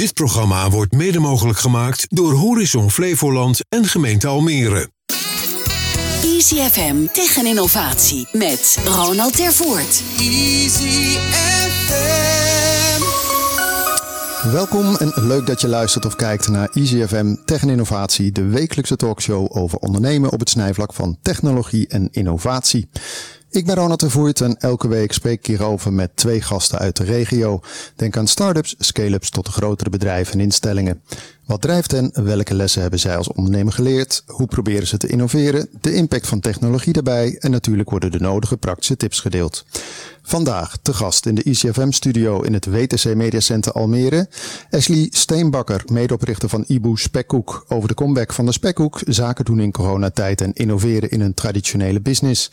Dit programma wordt mede mogelijk gemaakt door Horizon Flevoland en gemeente Almere. Easy FM tegen innovatie met Ronald Tervoort. Easy FM. Welkom en leuk dat je luistert of kijkt naar Easy FM Tech en Innovatie, de wekelijkse talkshow over ondernemen op het snijvlak van technologie en innovatie. Ik ben Ronald de Voert en elke week spreek ik hierover met twee gasten uit de regio. Denk aan start-ups, scale-ups tot grotere bedrijven en instellingen. Wat drijft hen? Welke lessen hebben zij als ondernemer geleerd? Hoe proberen ze te innoveren? De impact van technologie daarbij en natuurlijk worden de nodige praktische tips gedeeld. Vandaag te gast in de ICFM-studio in het WTC Media Center Almere. Ashley Steenbakker, medeoprichter van Ibu Spekhoek. Over de comeback van de Spekhoek, zaken doen in coronatijd en innoveren in een traditionele business.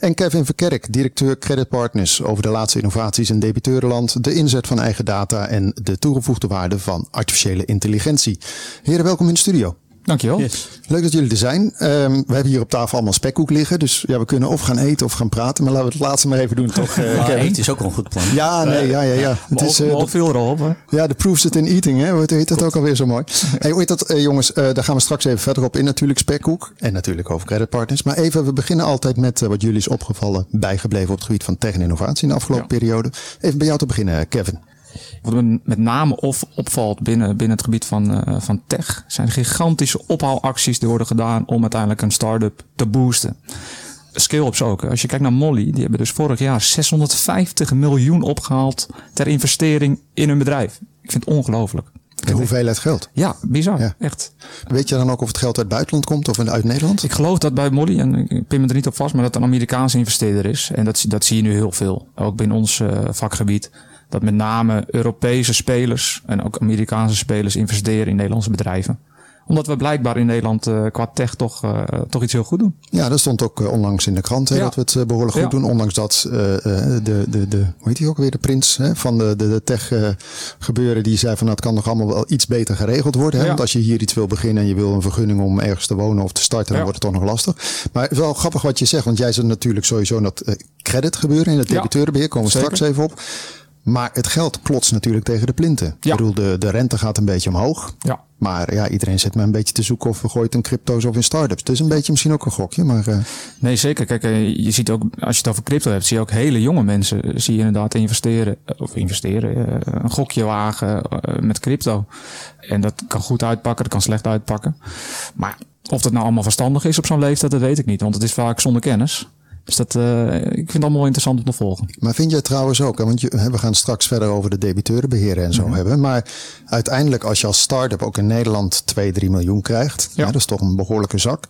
En Kevin Verkerk, directeur Credit Partners, over de laatste innovaties in debiteurenland, de inzet van eigen data en de toegevoegde waarde van artificiële intelligentie. Heren, welkom in de studio. Dankjewel. Leuk dat jullie er zijn. Um, we hebben hier op tafel allemaal spekkoek liggen. Dus ja, we kunnen of gaan eten of gaan praten. Maar laten we het laatste maar even doen, toch? Uh, eten is ook al een goed plan. Ja, nee, ja, ja. ja. Het is uh, veel erop. Hè? Ja, de proofs it in eating, hè? Hoe heet dat ook alweer zo mooi? Hey, hoe heet dat, jongens? daar gaan we straks even verder op in, natuurlijk, spekkoek. En natuurlijk over credit partners. Maar even, we beginnen altijd met wat jullie is opgevallen, bijgebleven op het gebied van tech en innovatie in de afgelopen ja. periode. Even bij jou te beginnen, Kevin. Wat me met name of opvalt binnen, binnen het gebied van, uh, van tech, zijn gigantische ophaalacties die worden gedaan om uiteindelijk een start-up te boosten. Scale-ups ook. Als je kijkt naar Molly, die hebben dus vorig jaar 650 miljoen opgehaald ter investering in hun bedrijf. Ik vind het ongelooflijk. De hoeveelheid geld? Ja, bizar. Ja. Echt. Weet je dan ook of het geld uit het buitenland komt of uit Nederland? Ik geloof dat bij Molly, en ik pin me er niet op vast, maar dat een Amerikaanse investeerder is. En dat, dat zie je nu heel veel. Ook binnen ons uh, vakgebied dat met name Europese spelers en ook Amerikaanse spelers investeren in Nederlandse bedrijven omdat we blijkbaar in Nederland uh, qua tech toch, uh, toch iets heel goed doen. Ja, dat stond ook uh, onlangs in de krant hè, ja. dat we het behoorlijk goed ja. doen. Ondanks dat de, de, de, hoe heet hij ook weer, de prins hè, van de, de, de tech gebeuren. Die zei van nou, het kan nog allemaal wel iets beter geregeld worden. Hè? Want als je hier iets wil beginnen en je wil een vergunning om ergens te wonen of te starten. Dan wordt het toch nog lastig. Maar wel grappig wat je zegt. Want jij zit natuurlijk sowieso in dat credit gebeuren. In het debiteurenbeheer komen we straks even op. Maar het geld klotst natuurlijk tegen de plinten. Ja. Ik bedoel, de, de rente gaat een beetje omhoog. Ja. Maar ja, iedereen zit maar een beetje te zoeken of we gooit in crypto's of in startups. Het is een beetje misschien ook een gokje, maar... Uh... Nee, zeker. Kijk, je ziet ook, als je het over crypto hebt, zie je ook hele jonge mensen, zie je inderdaad investeren, of investeren, een gokje wagen met crypto. En dat kan goed uitpakken, dat kan slecht uitpakken. Maar of dat nou allemaal verstandig is op zo'n leeftijd, dat weet ik niet. Want het is vaak zonder kennis. Dus dat, uh, ik vind het allemaal interessant om te volgen. Maar vind je trouwens ook, want je, we gaan straks verder over de debiteurenbeheer en zo -hmm. hebben. Maar uiteindelijk als je als start-up ook in Nederland 2, 3 miljoen krijgt, ja. Dat is toch een behoorlijke zak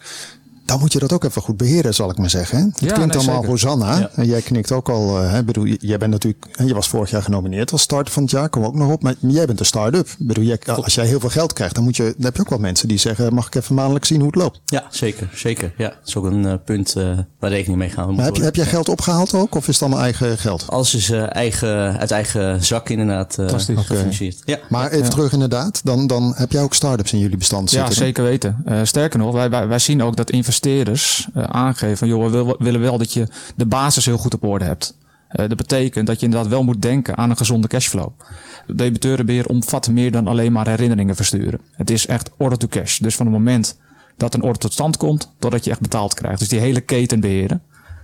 dan moet je dat ook even goed beheren, zal ik maar zeggen. Hè? Het ja, klinkt nee, allemaal. Ja. En jij knikt ook al. Uh, hè, bedoel, jij bent natuurlijk, je was vorig jaar genomineerd als start van het jaar, kom ook nog op. Maar jij bent een start-up. Bedoel, jij, als jij heel veel geld krijgt, dan, moet je, dan heb je ook wel mensen die zeggen: mag ik even maandelijk zien hoe het loopt? Ja, zeker. zeker. Ja, dat is ook een uh, punt uh, waar rekening mee gaan. Maar heb, je, heb jij geld opgehaald ook, of is het allemaal eigen geld? Alles is eigen, uit eigen zak inderdaad gefinancierd. Okay. Ja. Maar even terug inderdaad, dan, dan heb jij ook start-ups in jullie bestand zitten. Ja, zeker weten. sterker nog, wij, wij, wij zien ook dat uh, aangeven van joh, we willen wel dat je de basis heel goed op orde hebt. Uh, dat betekent dat je inderdaad wel moet denken aan een gezonde cashflow. Debiteurenbeheer omvat meer dan alleen maar herinneringen versturen. Het is echt order to cash. Dus van het moment dat een order tot stand komt, totdat je echt betaald krijgt. Dus die hele keten beheren.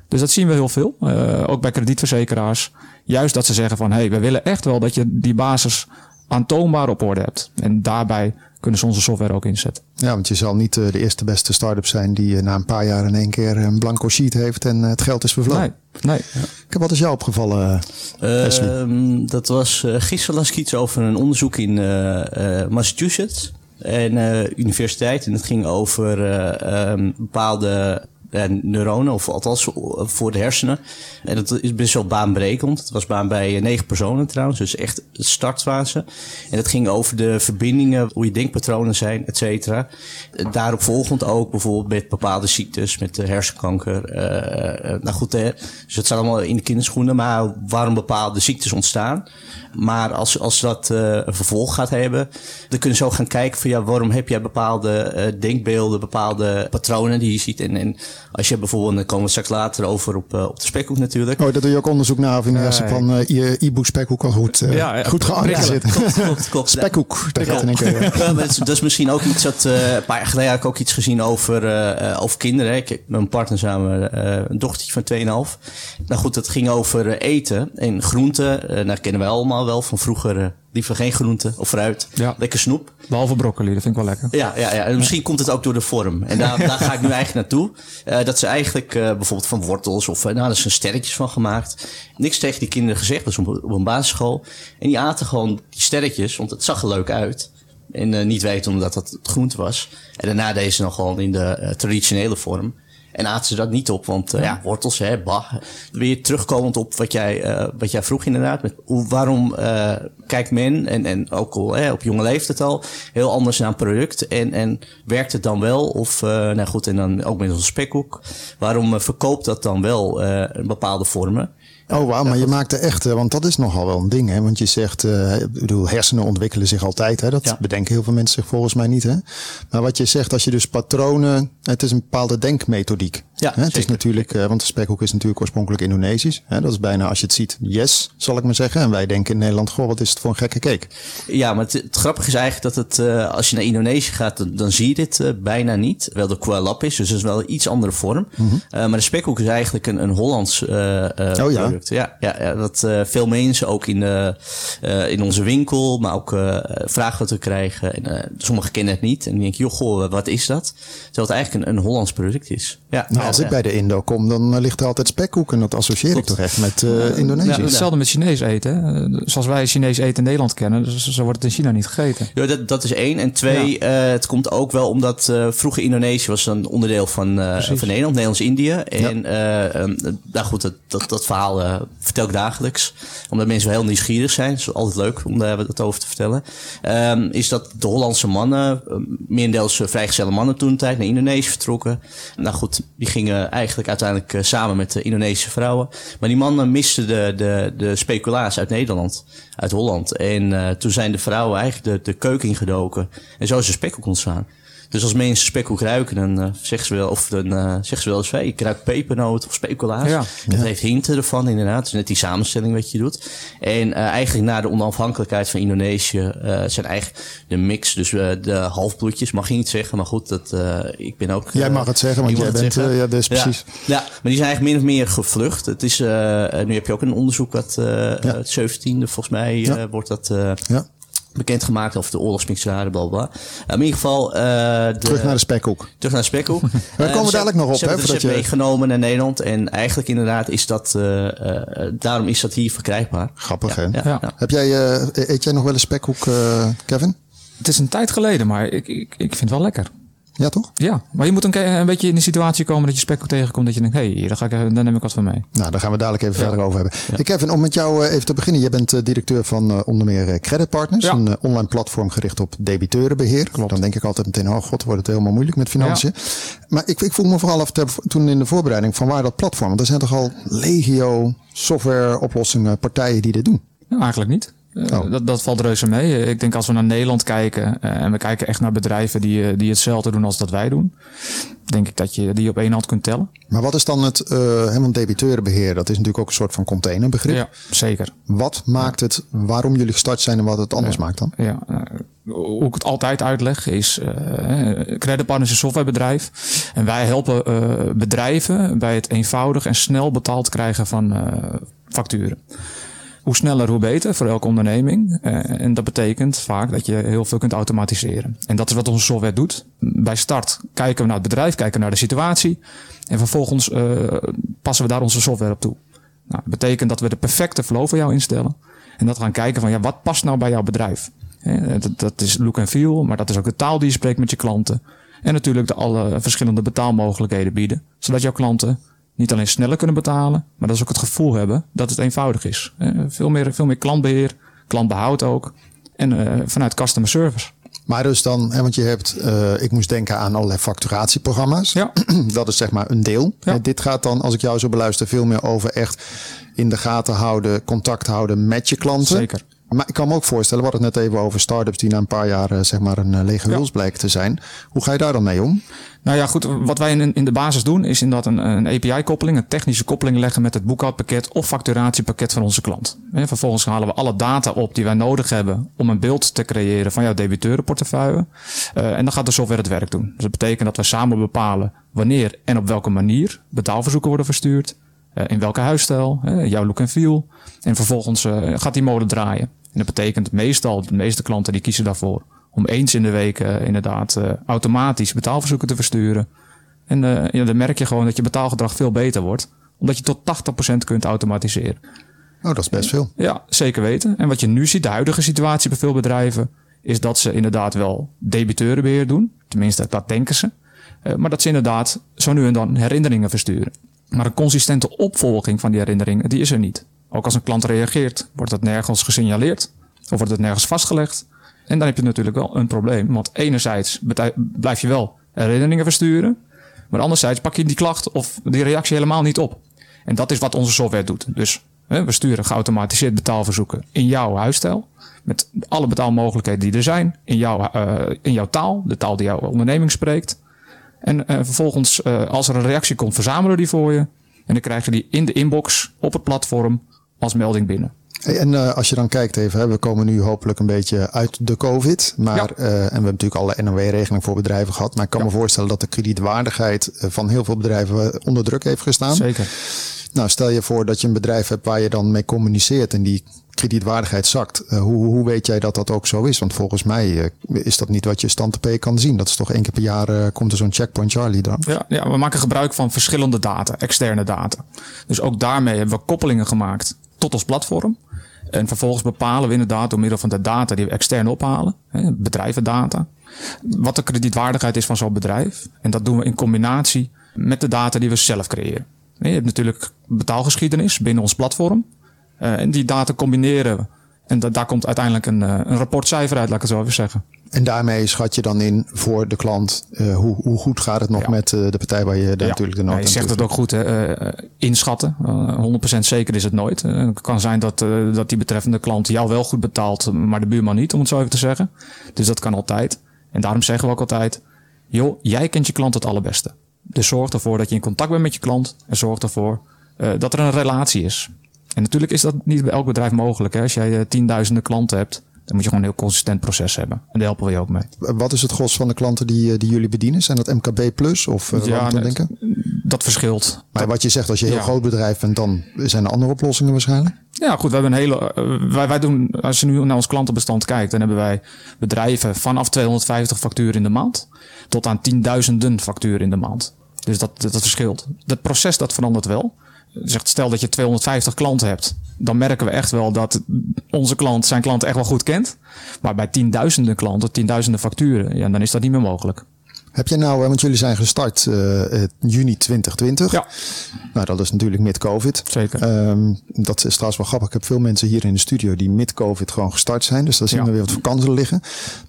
Dus dat zien we heel veel. Uh, ook bij kredietverzekeraars. Juist dat ze zeggen van hé, hey, we willen echt wel dat je die basis aantoonbaar op orde hebt. En daarbij kunnen ze onze software ook inzetten. Ja, want je zal niet uh, de eerste beste start-up zijn die uh, na een paar jaar in één keer een blanco sheet heeft en uh, het geld is vervlogen. Nee, nee. Ja. Ik heb wat is jou opgevallen, uh, Dat was gisteren las ik iets over een onderzoek in Massachusetts en universiteit. En het ging over um, bepaalde neuronen, of althans voor de hersenen. En dat is best wel baanbrekend. Het was baan bij negen personen trouwens, dus echt de startfase. En het ging over de verbindingen, hoe je denkpatronen zijn, et cetera. Daarop volgend ook bijvoorbeeld met bepaalde ziektes, met hersenkanker. Uh, nou goed, hè. dus dat staat allemaal in de kinderschoenen, maar waarom bepaalde ziektes ontstaan. Maar als, als dat uh, een vervolg gaat hebben, dan kunnen ze ook gaan kijken van ja, waarom heb jij bepaalde uh, denkbeelden, bepaalde patronen die je ziet. En, en als je bijvoorbeeld, dan komen we straks later over op, op de spekhoek natuurlijk. Oh, dat doe je ook onderzoek naar of in de van uh, je e-book spekhoek al goed, uh, ja, goed geankerd zit. Klopt, klopt, klopt. spekhoek, dat gaat in één keer. Ja, dat, is, dat, is, misschien ook iets dat, uh, een paar jaar geleden heb ik ook iets gezien over, over kinderen. Ik heb met mijn partner samen een dochtertje van 2,5. Nou goed, het ging over eten en groenten. Uh, dat kennen wij allemaal wel van vroeger liever geen groente of fruit. Ja. Lekker snoep. Behalve broccoli, dat vind ik wel lekker. Ja, ja, ja. En misschien komt het ook door de vorm. En daar, daar ga ik nu eigenlijk naartoe. Uh, dat ze eigenlijk uh, bijvoorbeeld van wortels of... Uh, nou, daar zijn sterretjes van gemaakt. Niks tegen die kinderen gezegd. Dat was op, op een basisschool. En die aten gewoon die sterretjes, want het zag er leuk uit. En niet weten omdat dat het groente was. En daarna deden ze nog gewoon in de traditionele vorm. En aten ze dat niet op, want uh, ja, wortels, hè, bah. Weer terugkomend op wat jij, uh, wat jij vroeg inderdaad. Met hoe, waarom uh, kijkt men, en, en ook al hè, op jonge leeftijd al, heel anders naar een product. En, en werkt het dan wel? Of, nou goed, en dan ook met onze spekhoek. Waarom verkoopt dat dan wel bepaalde vormen? Oh wauw, maar je maakt er echt, want dat is nogal wel een ding. Hè? Want je zegt, uh, ik bedoel, hersenen ontwikkelen zich altijd. Hè? Dat ja. bedenken heel veel mensen zich volgens mij niet. Hè? Maar wat je zegt, als je dus patronen, het is een bepaalde denkmethodiek. Ja? Het is natuurlijk, uh, want de spekhoek is natuurlijk oorspronkelijk Indonesisch. Hè? Dat is bijna, als je het ziet, yes, zal ik maar zeggen. En wij denken in Nederland, goh, wat is het voor een gekke cake? Ja, maar het, het grappige is eigenlijk dat het, uh, als je naar Indonesië gaat, dan, dan zie je dit bijna niet. Wel de kualap is, dus dat is wel een iets andere vorm. Mm -hmm. maar de spekhoek is eigenlijk een, een Hollands oh, ja. Ja, ja, ja dat veel mensen ook in, in onze winkel, maar ook vragen wat we krijgen. En sommigen kennen het niet. En die denken, joh, goh, wat is dat? Terwijl het eigenlijk een, een Hollands product is. Ja, nou, als ik bij de Indo kom, dan ligt er altijd spekkoek. En dat associeer Klopt. ik toch echt met Indonesië. Ja, hetzelfde met Chinees eten. Zoals wij Chinees eten in Nederland kennen. Dus zo wordt het in China niet gegeten. Ja, dat, dat is één. En twee, het komt ook wel omdat vroeger Indonesië was een onderdeel van, van Nederland, Nederlands-Indië. En um, nou goed, dat, dat, dat verhaal vertel ik dagelijks. Omdat mensen wel heel nieuwsgierig zijn. Het is altijd leuk om daar wat over te vertellen. Um, is dat de Hollandse mannen, meerendeels vrijgezelle mannen toen tijd naar Indonesië vertrokken. Nou goed, die gingen eigenlijk uiteindelijk uh, samen met de Indonesische vrouwen. Maar die mannen misten de, de, de speculaas uit Nederland, uit Holland. En uh, toen zijn de vrouwen eigenlijk de, de keuken ingedoken. En zo is de spekkoek ontstaan. Dus als mensen spekkoek ruiken, dan uh, zeggen ze wel, of dan uh, zeggen ze wel eens, hey, ik ruik pepernoot of speculaas. Ja. Dat heeft hinten ervan, inderdaad. Dus net die samenstelling wat je doet. En uh, eigenlijk na de onafhankelijkheid van Indonesië zijn eigenlijk de mix, dus de halfbloedjes, mag je niet zeggen, maar goed, dat, ik ben ook... jij mag het zeggen, want jij bent, ja, dat is precies. Ja, ja, maar die zijn eigenlijk min of meer gevlucht. Het is, nu heb je ook een onderzoek dat ja. het 17e, volgens mij, wordt dat... ja bekendgemaakt of de oorlogsmisdaden, bla bla. in ieder geval. Uh, de, terug naar de spekhoek. Terug naar de spekhoek. Daar komen we dadelijk nog op. Ze hè, hebben je... meegenomen naar Nederland. En eigenlijk inderdaad is dat. Uh, uh, daarom is dat hier verkrijgbaar. Grappig, hè? Ja, ja. Heb jij, eet jij nog wel een spekhoek, Kevin? Het is een tijd geleden, maar ik, ik, ik vind het wel lekker. Ja, toch? Ja, maar je moet een, een beetje in de situatie komen dat je spekkoek tegenkomt. Dat je denkt, hé, hey, daar, ga ik, daar neem ik wat van mee. Nou, daar gaan we dadelijk even verder over hebben. Ja. Kevin, om met jou even te beginnen. Je bent directeur van onder meer Credit Partners. Een online platform gericht op debiteurenbeheer. Klopt. Dan denk ik altijd meteen, oh god, wordt het helemaal moeilijk met financiën. Maar ik, ik voel me vooral af toen in de voorbereiding van waar dat platform. Want er zijn toch al legio software oplossingen, partijen die dit doen? Nou, eigenlijk niet. Oh. Dat, dat valt reuze mee. Ik denk als we naar Nederland kijken uh, en we kijken echt naar bedrijven die, eh, die hetzelfde doen als dat wij doen, denk ik dat je die op één hand kunt tellen. Maar wat is dan het, uh, want debiteurenbeheer, dat is natuurlijk ook een soort van containerbegrip. Ja, zeker. Wat maakt het, waarom jullie gestart zijn en wat het anders ja. maakt dan? Ja, hoe ik het altijd uitleg is, uh, Credit Partners is een softwarebedrijf. En wij helpen bedrijven bij het eenvoudig en snel betaald krijgen van facturen hoe sneller, hoe beter voor elke onderneming. Uh, en dat betekent vaak dat je heel veel kunt automatiseren. En dat is wat onze software doet. Bij start kijken we naar het bedrijf, kijken naar de situatie. En vervolgens uh, passen we daar onze software op toe. Nou, dat betekent dat we de perfecte flow voor jou instellen. En dat gaan kijken van ja, wat past nou bij jouw bedrijf? dat, dat is look en feel, maar dat is ook de taal die je spreekt met je klanten. En natuurlijk de alle verschillende betaalmogelijkheden bieden. Zodat jouw klanten niet alleen sneller kunnen betalen, maar dat ze ook het gevoel hebben dat het eenvoudig is. veel, meer, veel meer klantbeheer, klantbehoud ook. En uh, vanuit customer service. Maar dus dan, hè, want je hebt, uh, ik moest denken aan allerlei facturatieprogramma's. Ja. dat is zeg maar een deel. Ja. Dit gaat dan, als ik jou zo beluister, veel meer over echt in de gaten houden, contact houden met je klanten. Zeker. Maar ik kan me ook voorstellen, we hadden het net even over startups die na een paar jaar eh, zeg maar een eh, lege huls blijken te zijn. Hoe ga je daar dan mee om? Nou ja, goed. Wat wij in, in de basis doen, is inderdaad een, een API-koppeling, een technische koppeling leggen met het boekhoudpakket of facturatiepakket van onze klant. En vervolgens halen we alle data op die wij nodig hebben om een beeld te creëren van jouw debiteurenportefeuille. Uh, en dan gaat de software het werk doen. Dus dat betekent dat we samen bepalen wanneer en op welke manier betaalverzoeken worden verstuurd. Uh, in welke huisstijl, jouw look en feel. En vervolgens gaat die mode draaien. En dat betekent meestal, de meeste klanten die kiezen daarvoor om eens in de week uh, inderdaad uh, automatisch betaalverzoeken te versturen. En uh, ja, dan merk je gewoon dat je betaalgedrag veel beter wordt. Omdat je tot 80% kunt automatiseren. Oh, dat is best veel. Ja, zeker weten. En wat je nu ziet, de huidige situatie bij veel bedrijven, is dat ze inderdaad wel debiteurenbeheer doen. Tenminste, dat denken ze. maar dat ze inderdaad zo nu en dan herinneringen versturen. Maar een consistente opvolging van die herinneringen, die is er niet. Ook als een klant reageert, wordt dat nergens gesignaleerd. Of wordt het nergens vastgelegd. En dan heb je natuurlijk wel een probleem. Want enerzijds blijf je wel herinneringen versturen. Maar anderzijds pak je die klacht of die reactie helemaal niet op. En dat is wat onze software doet. Dus hè, we sturen geautomatiseerd betaalverzoeken in jouw huisstijl. Met alle betaalmogelijkheden die er zijn. In, jouw, uh, in jouw taal, de taal die jouw onderneming spreekt. En uh, vervolgens, uh, als er een reactie komt, verzamelen we die voor je. En dan krijg je die in de inbox op het platform als melding binnen. Hey, en uh, als je dan kijkt even, hè, we komen nu hopelijk een beetje uit de COVID. Maar, ja. uh, en we hebben natuurlijk alle NOW-regelingen voor bedrijven gehad. Maar ik kan ja. me voorstellen dat de kredietwaardigheid van heel veel bedrijven onder druk heeft gestaan. Zeker. Nou, stel je voor dat je een bedrijf hebt waar je dan mee communiceert en die kredietwaardigheid zakt. Uh, hoe, hoe weet jij dat dat ook zo is? Want volgens mij is dat niet wat je stand P kan zien. Dat is toch één keer per jaar komt er zo'n checkpoint Charlie dan. Ja, ja, we maken gebruik van verschillende data, externe data. Dus ook daarmee hebben we koppelingen gemaakt tot ons platform. En vervolgens bepalen we inderdaad door middel van de data die we extern ophalen, bedrijvendata, wat de kredietwaardigheid is van zo'n bedrijf. En dat doen we in combinatie met de data die we zelf creëren. Je hebt natuurlijk betaalgeschiedenis binnen ons platform. En die data combineren we. En da daar komt uiteindelijk een, een rapportcijfer uit, laat ik het zo even zeggen. En daarmee schat je dan in voor de klant uh, hoe, hoe, goed gaat het nog ja. met uh, de partij waar je ja. natuurlijk de nood ja, Je zegt het ook goed, hè? Uh, inschatten. 100% zeker is het nooit. het kan zijn dat, dat die betreffende klant jou wel goed betaalt, maar de buurman niet, om het zo even te zeggen. Dus dat kan altijd. En daarom zeggen we ook altijd, joh, jij kent je klant het allerbeste. Dus zorg ervoor dat je in contact bent met je klant en zorg ervoor dat er een relatie is. En natuurlijk is dat niet bij elk bedrijf mogelijk. Hè? Als jij tienduizenden klanten hebt, dan moet je gewoon een heel consistent proces hebben. En daar helpen we je ook mee. Wat is het gros van de klanten die, die jullie bedienen? Zijn dat MKB Plus of uh, ja, dan denken? Dat verschilt. Maar wat je zegt, als je een heel ja. groot bedrijf bent, dan zijn er andere oplossingen waarschijnlijk? Ja, goed. We hebben een hele. Uh, wij, wij doen, als je nu naar ons klantenbestand kijkt, dan hebben wij bedrijven vanaf 250 facturen in de maand tot aan tienduizenden facturen in de maand. Dus dat, dat, dat verschilt. Dat proces dat verandert wel zegt, stel dat je 250 klanten hebt, dan merken we echt wel dat onze klant zijn klant echt wel goed kent. Maar bij tienduizenden klanten, tienduizenden facturen, ja, dan is dat niet meer mogelijk. Heb je nou, want jullie zijn gestart uh, juni 2020. Ja. Nou, dat is natuurlijk mid-COVID. Zeker. Um, dat is trouwens wel grappig. Ik heb veel mensen hier in de studio die mid-COVID gewoon gestart zijn. Dus daar zien ja. we weer wat vakanties liggen.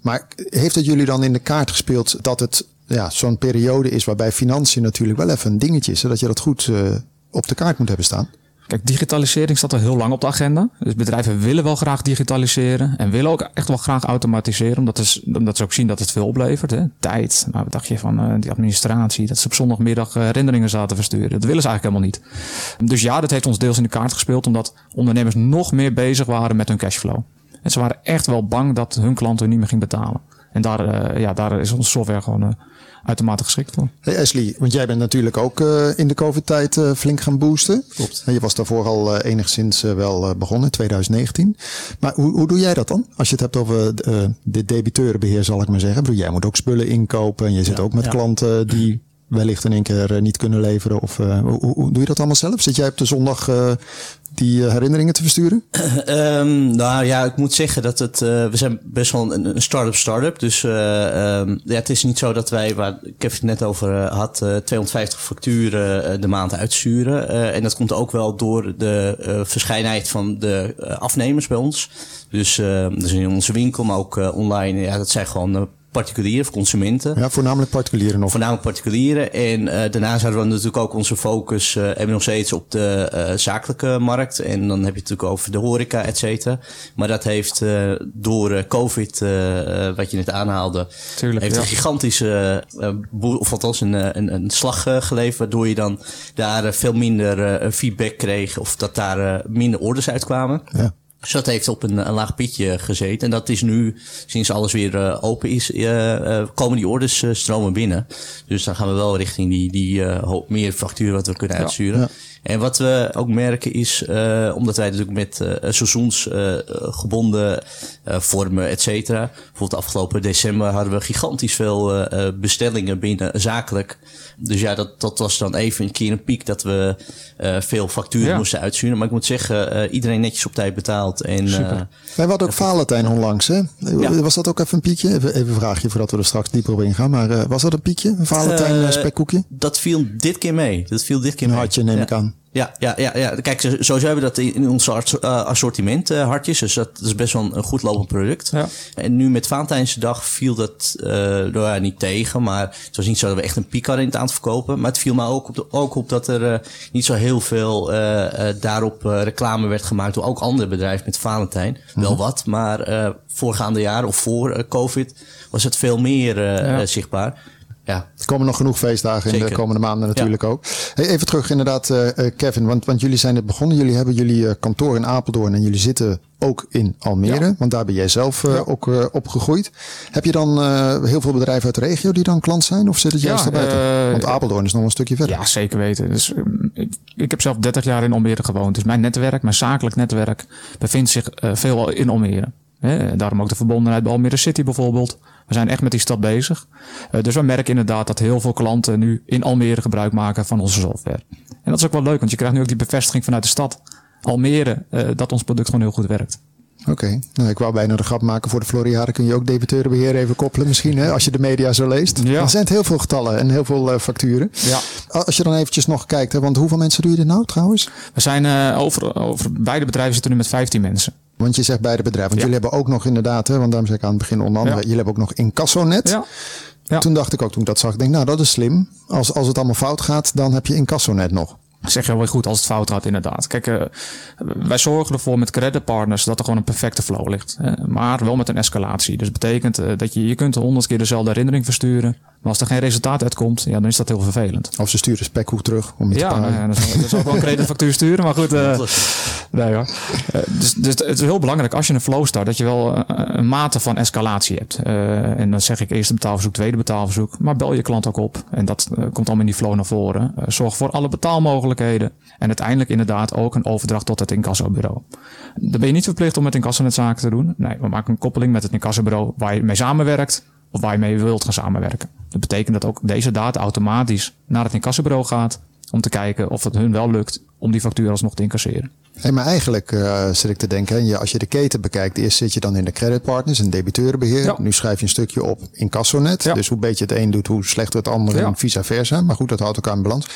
Maar heeft het jullie dan in de kaart gespeeld dat het ja, zo'n periode is waarbij financiën natuurlijk wel even een dingetje is, zodat je dat goed uh, op de kaart moet hebben staan? Kijk, digitalisering staat al heel lang op de agenda. Dus bedrijven willen wel graag digitaliseren en willen ook echt wel graag automatiseren, omdat, is, omdat ze ook zien dat het veel oplevert. Hè? Tijd. Maar wat dacht je van uh, die administratie? Dat ze op zondagmiddag herinneringen zaten versturen. Dat willen ze eigenlijk helemaal niet. Dus ja, dat heeft ons deels in de kaart gespeeld, omdat ondernemers nog meer bezig waren met hun cashflow. En ze waren echt wel bang dat hun klanten niet meer ging betalen. En daar, uh, ja, daar is onze software gewoon uitermate geschikt voor. Hey Ashley, want jij bent natuurlijk ook uh, in de COVID-tijd uh, flink gaan boosten. Klopt. En je was daarvoor al uh, enigszins wel begonnen in 2019. Maar hoe, hoe doe jij dat dan? Als je het hebt over de debiteurenbeheer, zal ik maar zeggen. Bedoel, jij moet ook spullen inkopen en je zit ja, ook met ja. klanten die wellicht in één keer niet kunnen leveren. Of hoe, hoe, doe je dat allemaal zelf? Zit jij op de zondag die uh, herinneringen te versturen? um, nou ja, ik moet zeggen dat het. We zijn best wel een, een start-up start-up. Dus um, ja, het is niet zo dat wij, waar ik het net over had, 250 facturen de maand uitsturen. en dat komt ook wel door de verschijnheid van de afnemers bij ons. Dus, dus in onze winkel, maar ook online. Ja, dat zijn gewoon particulieren of consumenten. Ja, voornamelijk particulieren nog. Voornamelijk particulieren. En eh, daarnaast hadden we natuurlijk ook onze focus, eh hebben we nog steeds op de eh, zakelijke markt. En dan heb je het natuurlijk over de horeca, et cetera. Maar dat heeft eh, door COVID, wat je net aanhaalde, Tuurlijk, heeft ja. een gigantische, eh, of althans een, een, een slag geleverd. Waardoor je dan daar veel minder eh, feedback kreeg. Of dat daar minder orders uitkwamen. Ja. Dus dat heeft op een, een laag pitje gezeten. En dat is nu, sinds alles weer eh, open is, eh, eh, komen die orders stromen binnen. Dus dan gaan we wel richting die, die hoop meer facturen wat we kunnen uitsturen. Ja. En wat we ook merken is, eh, omdat wij natuurlijk met eh seizoensgebonden eh, vormen, et cetera. Bijvoorbeeld afgelopen december hadden we gigantisch veel eh, eh, bestellingen binnen zakelijk. Dus ja, dat, dat was dan even een keer een piek dat we eh, veel facturen Ja. moesten uitsturen. Maar ik moet zeggen, eh, iedereen netjes op tijd betaald. En, eh, Wij hadden ook Valentijn onlangs, hè? Ja. Was dat ook even een piekje? Even, even een vraagje voordat we er straks dieper op ingaan. Maar eh, was dat een piekje? Een Valentijn spekkoekje? Dat viel dit keer mee. Dat viel dit keer Een mee. hartje, neem ja. ik aan. Ja, ja, ja, ja. Kijk, zo- sowieso hebben we dat in ons eh, assortiment, eh, hartjes. Dus dat is best wel een, goed lopend product. Ja. En nu met Valentijnsdag viel dat uh, nou ja, niet tegen. Maar het was niet zo dat we echt een piek hadden in het aantal verkopen. Maar het viel me ook op, de- ook op dat er niet zo heel veel daarop reclame werd gemaakt door ook andere bedrijven met Valentijn. Wel wat, maar eh voorgaande jaren of voor COVID was het veel meer Ja. eh, zichtbaar. Ja, Er komen nog genoeg feestdagen in de komende maanden natuurlijk ook. Hey, even terug inderdaad, eh, eh, Kevin, want, want jullie zijn net begonnen. Jullie hebben jullie eh, kantoor in Apeldoorn en jullie zitten ook in Almere. Ja. Want daar ben jij zelf eh, ook eh, opgegroeid. Heb je dan heel veel bedrijven uit de regio die dan klant zijn? Of zit het Ja, juist daarbuiten? want Apeldoorn is nog een stukje verder. Ja, zeker weten. Dus, um, ik, ik heb zelf 30 jaar in Almere gewoond. Dus mijn netwerk, mijn zakelijk netwerk, bevindt zich veelal in Almere. Hè, daarom ook de verbondenheid bij Almere City bijvoorbeeld. We zijn echt met die stad bezig. Eh, dus we merken inderdaad dat heel veel klanten nu in Almere gebruik maken van onze software. En dat is ook wel leuk, want je krijgt nu ook die bevestiging vanuit de stad. Almere, eh, dat ons product gewoon heel goed werkt. Oké, nou, ik wou bijna de grap maken voor de Floriade. Kun je ook debiteurenbeheer even koppelen misschien, hè, als je de media zo leest. Ja. Er zijn het heel veel getallen en heel veel eh, facturen. Ja. Als je dan eventjes nog kijkt, hè, want hoeveel mensen doe je dit nou trouwens? We zijn over, over beide bedrijven zitten nu met 15 mensen. Want je zegt beide bedrijven. Want Ja. jullie hebben ook nog inderdaad, hè, want daarom zei ik aan het begin onder andere, Ja. jullie hebben ook nog Incassonet. Ja. Ja. Toen dacht ik ook, toen ik dat zag, ik denk nou dat is slim. Als, als het allemaal fout gaat, dan heb je Incassonet nog. Zeg je wel weer goed als het fout gaat, inderdaad. Kijk, eh, wij zorgen ervoor met creditpartners dat er gewoon een perfecte flow ligt. maar wel met een escalatie. Dus dat betekent eh, dat je, je kunt honderd keer dezelfde herinnering versturen. Maar als er geen resultaat uitkomt, ja, dan is dat heel vervelend. Of ze sturen spekhoek terug om je te Ja, paren. nou ja, dan zal, ik wel een creditfactuur sturen, maar goed. eh, nee, hoor. Eh, dus, dus het is heel belangrijk als je een flow start, dat je wel eh, een mate van escalatie hebt. Eh, en dan zeg ik eerste betaalverzoek, tweede betaalverzoek. Maar bel je klant ook op. En dat komt allemaal in die flow naar voren. Zorg voor alle betaalmogelijkheden. En uiteindelijk inderdaad ook een overdracht tot het incassobureau. Dan ben je niet verplicht om met incassonet zaken te doen. Nee, we maken een koppeling met het incassobureau waar je mee samenwerkt. Of waar je mee wilt gaan samenwerken. Dat betekent dat ook deze data automatisch naar het incassobureau gaat. Om te kijken of het hun wel lukt om die factuur alsnog te incasseren. Hey, maar eigenlijk eh, zit ik te denken, je, als je de keten bekijkt, eerst zit je dan in de creditpartners en debiteurenbeheer. Ja. Nu schrijf je een stukje op Incassonet. Ja. Dus hoe beter het een doet, hoe slechter het ander Ja. en vice versa. Maar goed, dat houdt elkaar in balans.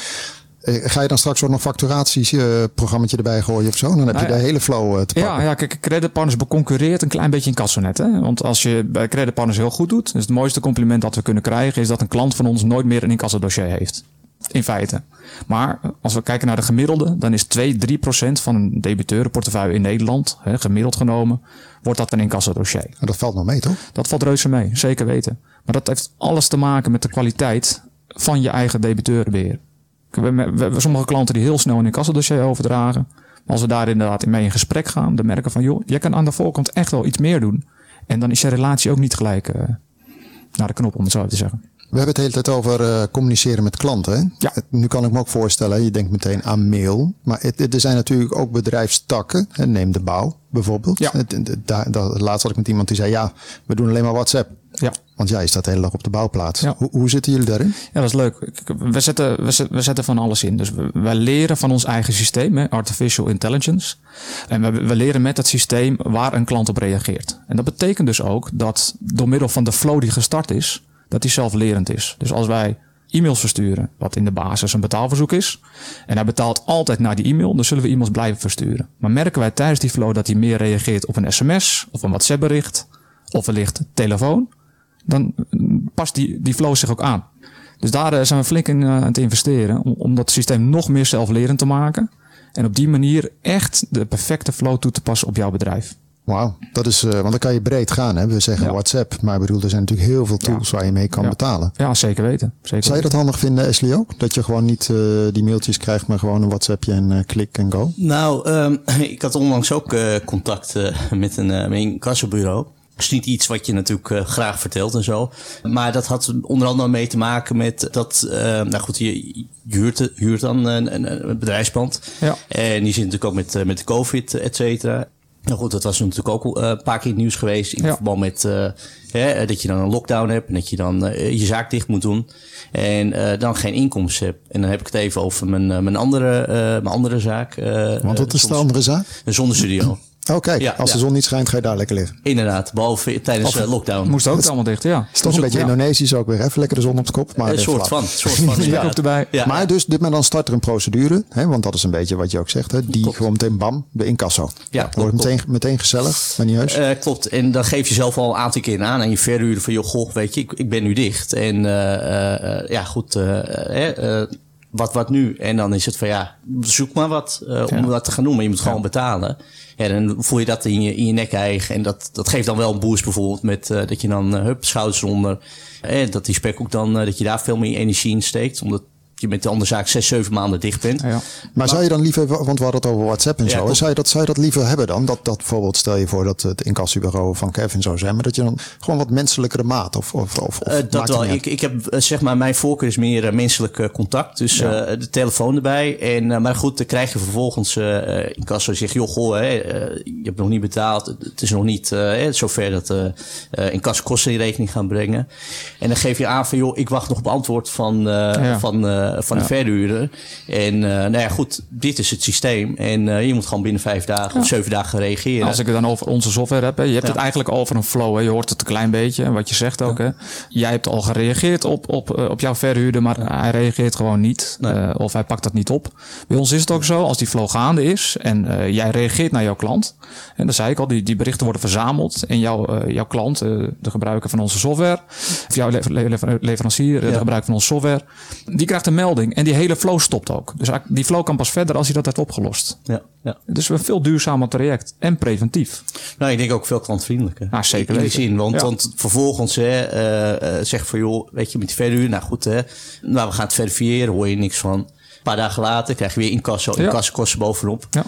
Eh, ga je dan straks ook nog facturatieprogramma erbij gooien of zo? Dan heb je Nou ja. de hele flow eh, te pakken. Ja, ja, kijk, creditpartners beconcurreert een klein beetje in Cassonet. Hè? Want als je bij creditpartners heel goed doet, dus het mooiste compliment dat we kunnen krijgen, is dat een klant van ons nooit meer een incassodossier heeft. In feite. Maar als we kijken naar de gemiddelde, dan is 2, 3 procent van een debiteurenportefeuille in Nederland, hè, gemiddeld genomen, wordt dat een incassodossier. Maar dat valt nog mee, toch? Dat valt reuze mee, zeker weten. Maar dat heeft alles te maken met de kwaliteit van je eigen debiteurenbeheer. We hebben we sommige klanten die heel snel een incassodossier overdragen. Maar als we daar inderdaad mee in gesprek gaan, dan merken we van joh, jij kan aan de voorkant echt wel iets meer doen. En dan is je relatie ook niet gelijk eh, naar de knop, om het zo te zeggen. We hebben het de hele tijd over eh, communiceren met klanten. Hè? Ja. Nu kan ik me ook voorstellen, je denkt meteen aan mail. Maar het, het- er zijn natuurlijk ook bedrijfstakken. Hè? Neem de bouw bijvoorbeeld. Ja. Het, het- laatst had ik met iemand die zei, ja, we doen alleen maar WhatsApp. Ja. Want jij staat de hele dag op de bouwplaats. Ja. Hoe, hoe zitten jullie daarin? Ja, dat is leuk. We zetten, we zetten, we zetten van alles in. Dus we, leren van ons eigen systeem, hè, artificial intelligence. En we, we leren met het systeem waar een klant op reageert. En dat betekent dus ook dat door middel van de flow die gestart is, dat die zelflerend is. Dus als wij e-mails versturen, wat in de basis een betaalverzoek is, en hij betaalt altijd naar die e-mail, dan zullen we e-mails blijven versturen. Maar merken wij tijdens die flow dat hij meer reageert op een sms of een WhatsApp bericht, of wellicht telefoon, dan mm, past die, die flow zich ook aan. Dus daar eh, zijn we flink in eh, aan het investeren. Om, om dat systeem nog meer zelflerend te maken. En op die manier echt de perfecte flow toe te passen op jouw bedrijf. Wauw, dat is, eh, want dan kan je breed gaan. Hè? We zeggen Ja. WhatsApp, maar ik bedoel, er zijn natuurlijk heel veel tools waar je mee kan Ja. betalen. Ja, zeker weten. Zeker Zou je dat handig vinden, Ashley ook? Dat je gewoon niet eh, die mailtjes krijgt, maar gewoon een WhatsAppje en eh, klik en go? Nou, ehm, ik had onlangs ook eh, contact eh, met een, uh, met een kassabureau. Dat is niet iets wat je natuurlijk eh, graag vertelt en zo. Maar dat had onder andere mee te maken met dat... eh, nou goed, je, je huurt, huurt dan een, een, een bedrijfspand. Ja. En die zit natuurlijk ook met, eh, met de COVID, et cetera. Nou goed, dat was natuurlijk ook een paar keer in het nieuws geweest. In Ja. verband met hè, dat je dan een lockdown hebt. En dat je dan je zaak dicht moet doen. En eh, dan geen inkomsten hebt. En dan heb ik het even over mijn, mijn, andere, eh, mijn andere zaak. eh, Want wat is de andere zaak? Een zonnestudio. Oh kijk, Ja, als de zon niet schijnt, ga je daar lekker liggen. Inderdaad, behalve tijdens eh, lockdown. Moest ook allemaal dicht, ja. is toch een beetje ja. Indonesisch ook weer. Even lekker de zon op de kop. Maar een soort van. Soort van erbij. Ja, maar dus, dit, maar dan start er een procedure. Hè, want dat is een beetje wat je ook zegt. Hè, die gewoon meteen bam, de incasso. Ja, Wordt meteen, meteen gezellig, maar niet heus. Eh, klopt. En dan geef je zelf al een aantal keer aan aan je verhuurder van, joh, goh, weet je, ik, ik ben nu dicht. En eh, ja, goed, eh, eh, eh, wat, wat nu? En dan is het van, ja, zoek maar wat eh, om Ja. dat te gaan doen. Maar je moet gewoon betalen. Ja, dan voel je dat in je, in je nek eigen. En dat, dat geeft dan wel een boost bijvoorbeeld met eh, dat je dan, eh, hup, schouders onder. Eh, dat die spek ook dan, dat je daar veel meer energie in steekt. Omdat je met de andere zaak zes, zeven maanden dicht bent. Ja. Maar zou je dan liever, want we hadden het over WhatsApp en zo. Zou je, dat, zou je dat liever hebben dan? Dat, dat bijvoorbeeld, stel je voor dat het incassobureau van Kevin zou zijn. Maar dat je dan gewoon wat menselijkere maat of, of, of, Eh, dat wel. Ik, ik heb eh, zeg maar, mijn voorkeur is meer eh, menselijk contact. Dus de telefoon erbij. En, maar goed, dan krijg je vervolgens in kassa zegt, joh, goh, hè, je hebt nog niet betaald. Het is nog niet zover dat eh eh in kassa kosten in rekening gaan brengen. En dan geef je aan van, joh, ik wacht nog op antwoord van, van, van de Ja. verhuurder. En eh, nou ja, goed, dit is het systeem. En eh, je moet gewoon binnen vijf dagen of zeven dagen reageren. Als ik het dan over onze software heb, hè, je hebt Ja. het eigenlijk al over een flow. Hè. Je hoort het een klein beetje, wat je zegt ook. Hè. Jij hebt al gereageerd op, op, eh, op jouw verhuurder, maar hij reageert gewoon niet. Nee. eh, of hij pakt dat niet op. Bij ons is het ook zo, als die flow gaande is en eh, jij reageert naar jouw klant. En dat zei ik al, die, die berichten worden verzameld. En jouw, eh, jouw klant, eh, de gebruiker van onze software, of jouw lever- lever- leverancier, eh, de gebruiker van onze software, die krijgt een melding. En die hele flow stopt ook. Dus die flow kan pas verder als hij dat heeft opgelost. ja, ja. Dus een veel duurzamer traject en preventief. Nou, ik denk ook veel klantvriendelijker. Nou, zeker In die zin, want, Ja. want vervolgens hè, eh, eh, zeg van joh, weet je, met die verhuur, nou goed hè, nou we gaan het verifiëren, hoor je niks van. Een paar dagen later krijg je weer incasso, incassokosten bovenop. Ja.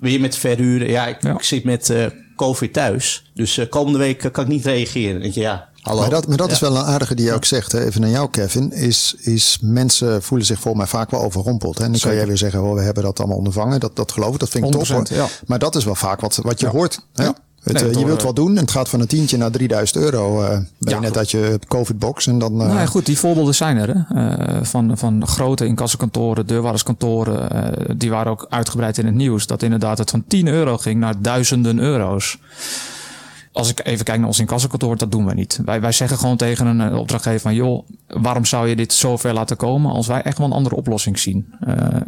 Weer met verhuren. Ja, ik, Ja. ik zit met eh, COVID thuis, dus eh, komende week eh, kan ik niet reageren. Denk je, ja, hallo. Maar dat, maar dat Ja. is wel een aardige die je ook zegt. Hè? Even naar jou, Kevin. Is, is mensen voelen zich volgens mij vaak wel overrompeld. Hè? En dan kan jij weer zeggen, oh, we hebben dat allemaal ondervangen. Dat, dat geloof ik, dat vind ik tof. 100%, Hoor. ja. Maar dat is wel vaak wat, wat je Ja. hoort. Hè? Ja. Het, Nee, eh, dat je wilt horen- wat doen en het gaat van een tientje naar 3000 euro. eh Ja, net uit je COVID-box en dan... eh, Nou ja, goed, die voorbeelden zijn er. Hè? Eh, van, van grote incassokantoren, deurwaarderskantoren. eh, die waren ook uitgebreid in het nieuws. Dat inderdaad het van 10 euro ging naar duizenden euro's. Als ik even kijk naar ons incassokantoor, dat doen we niet. Wij, wij zeggen gewoon tegen een eh, opdrachtgever van... joh, waarom zou je dit zo ver laten komen... als wij echt wel een andere oplossing zien?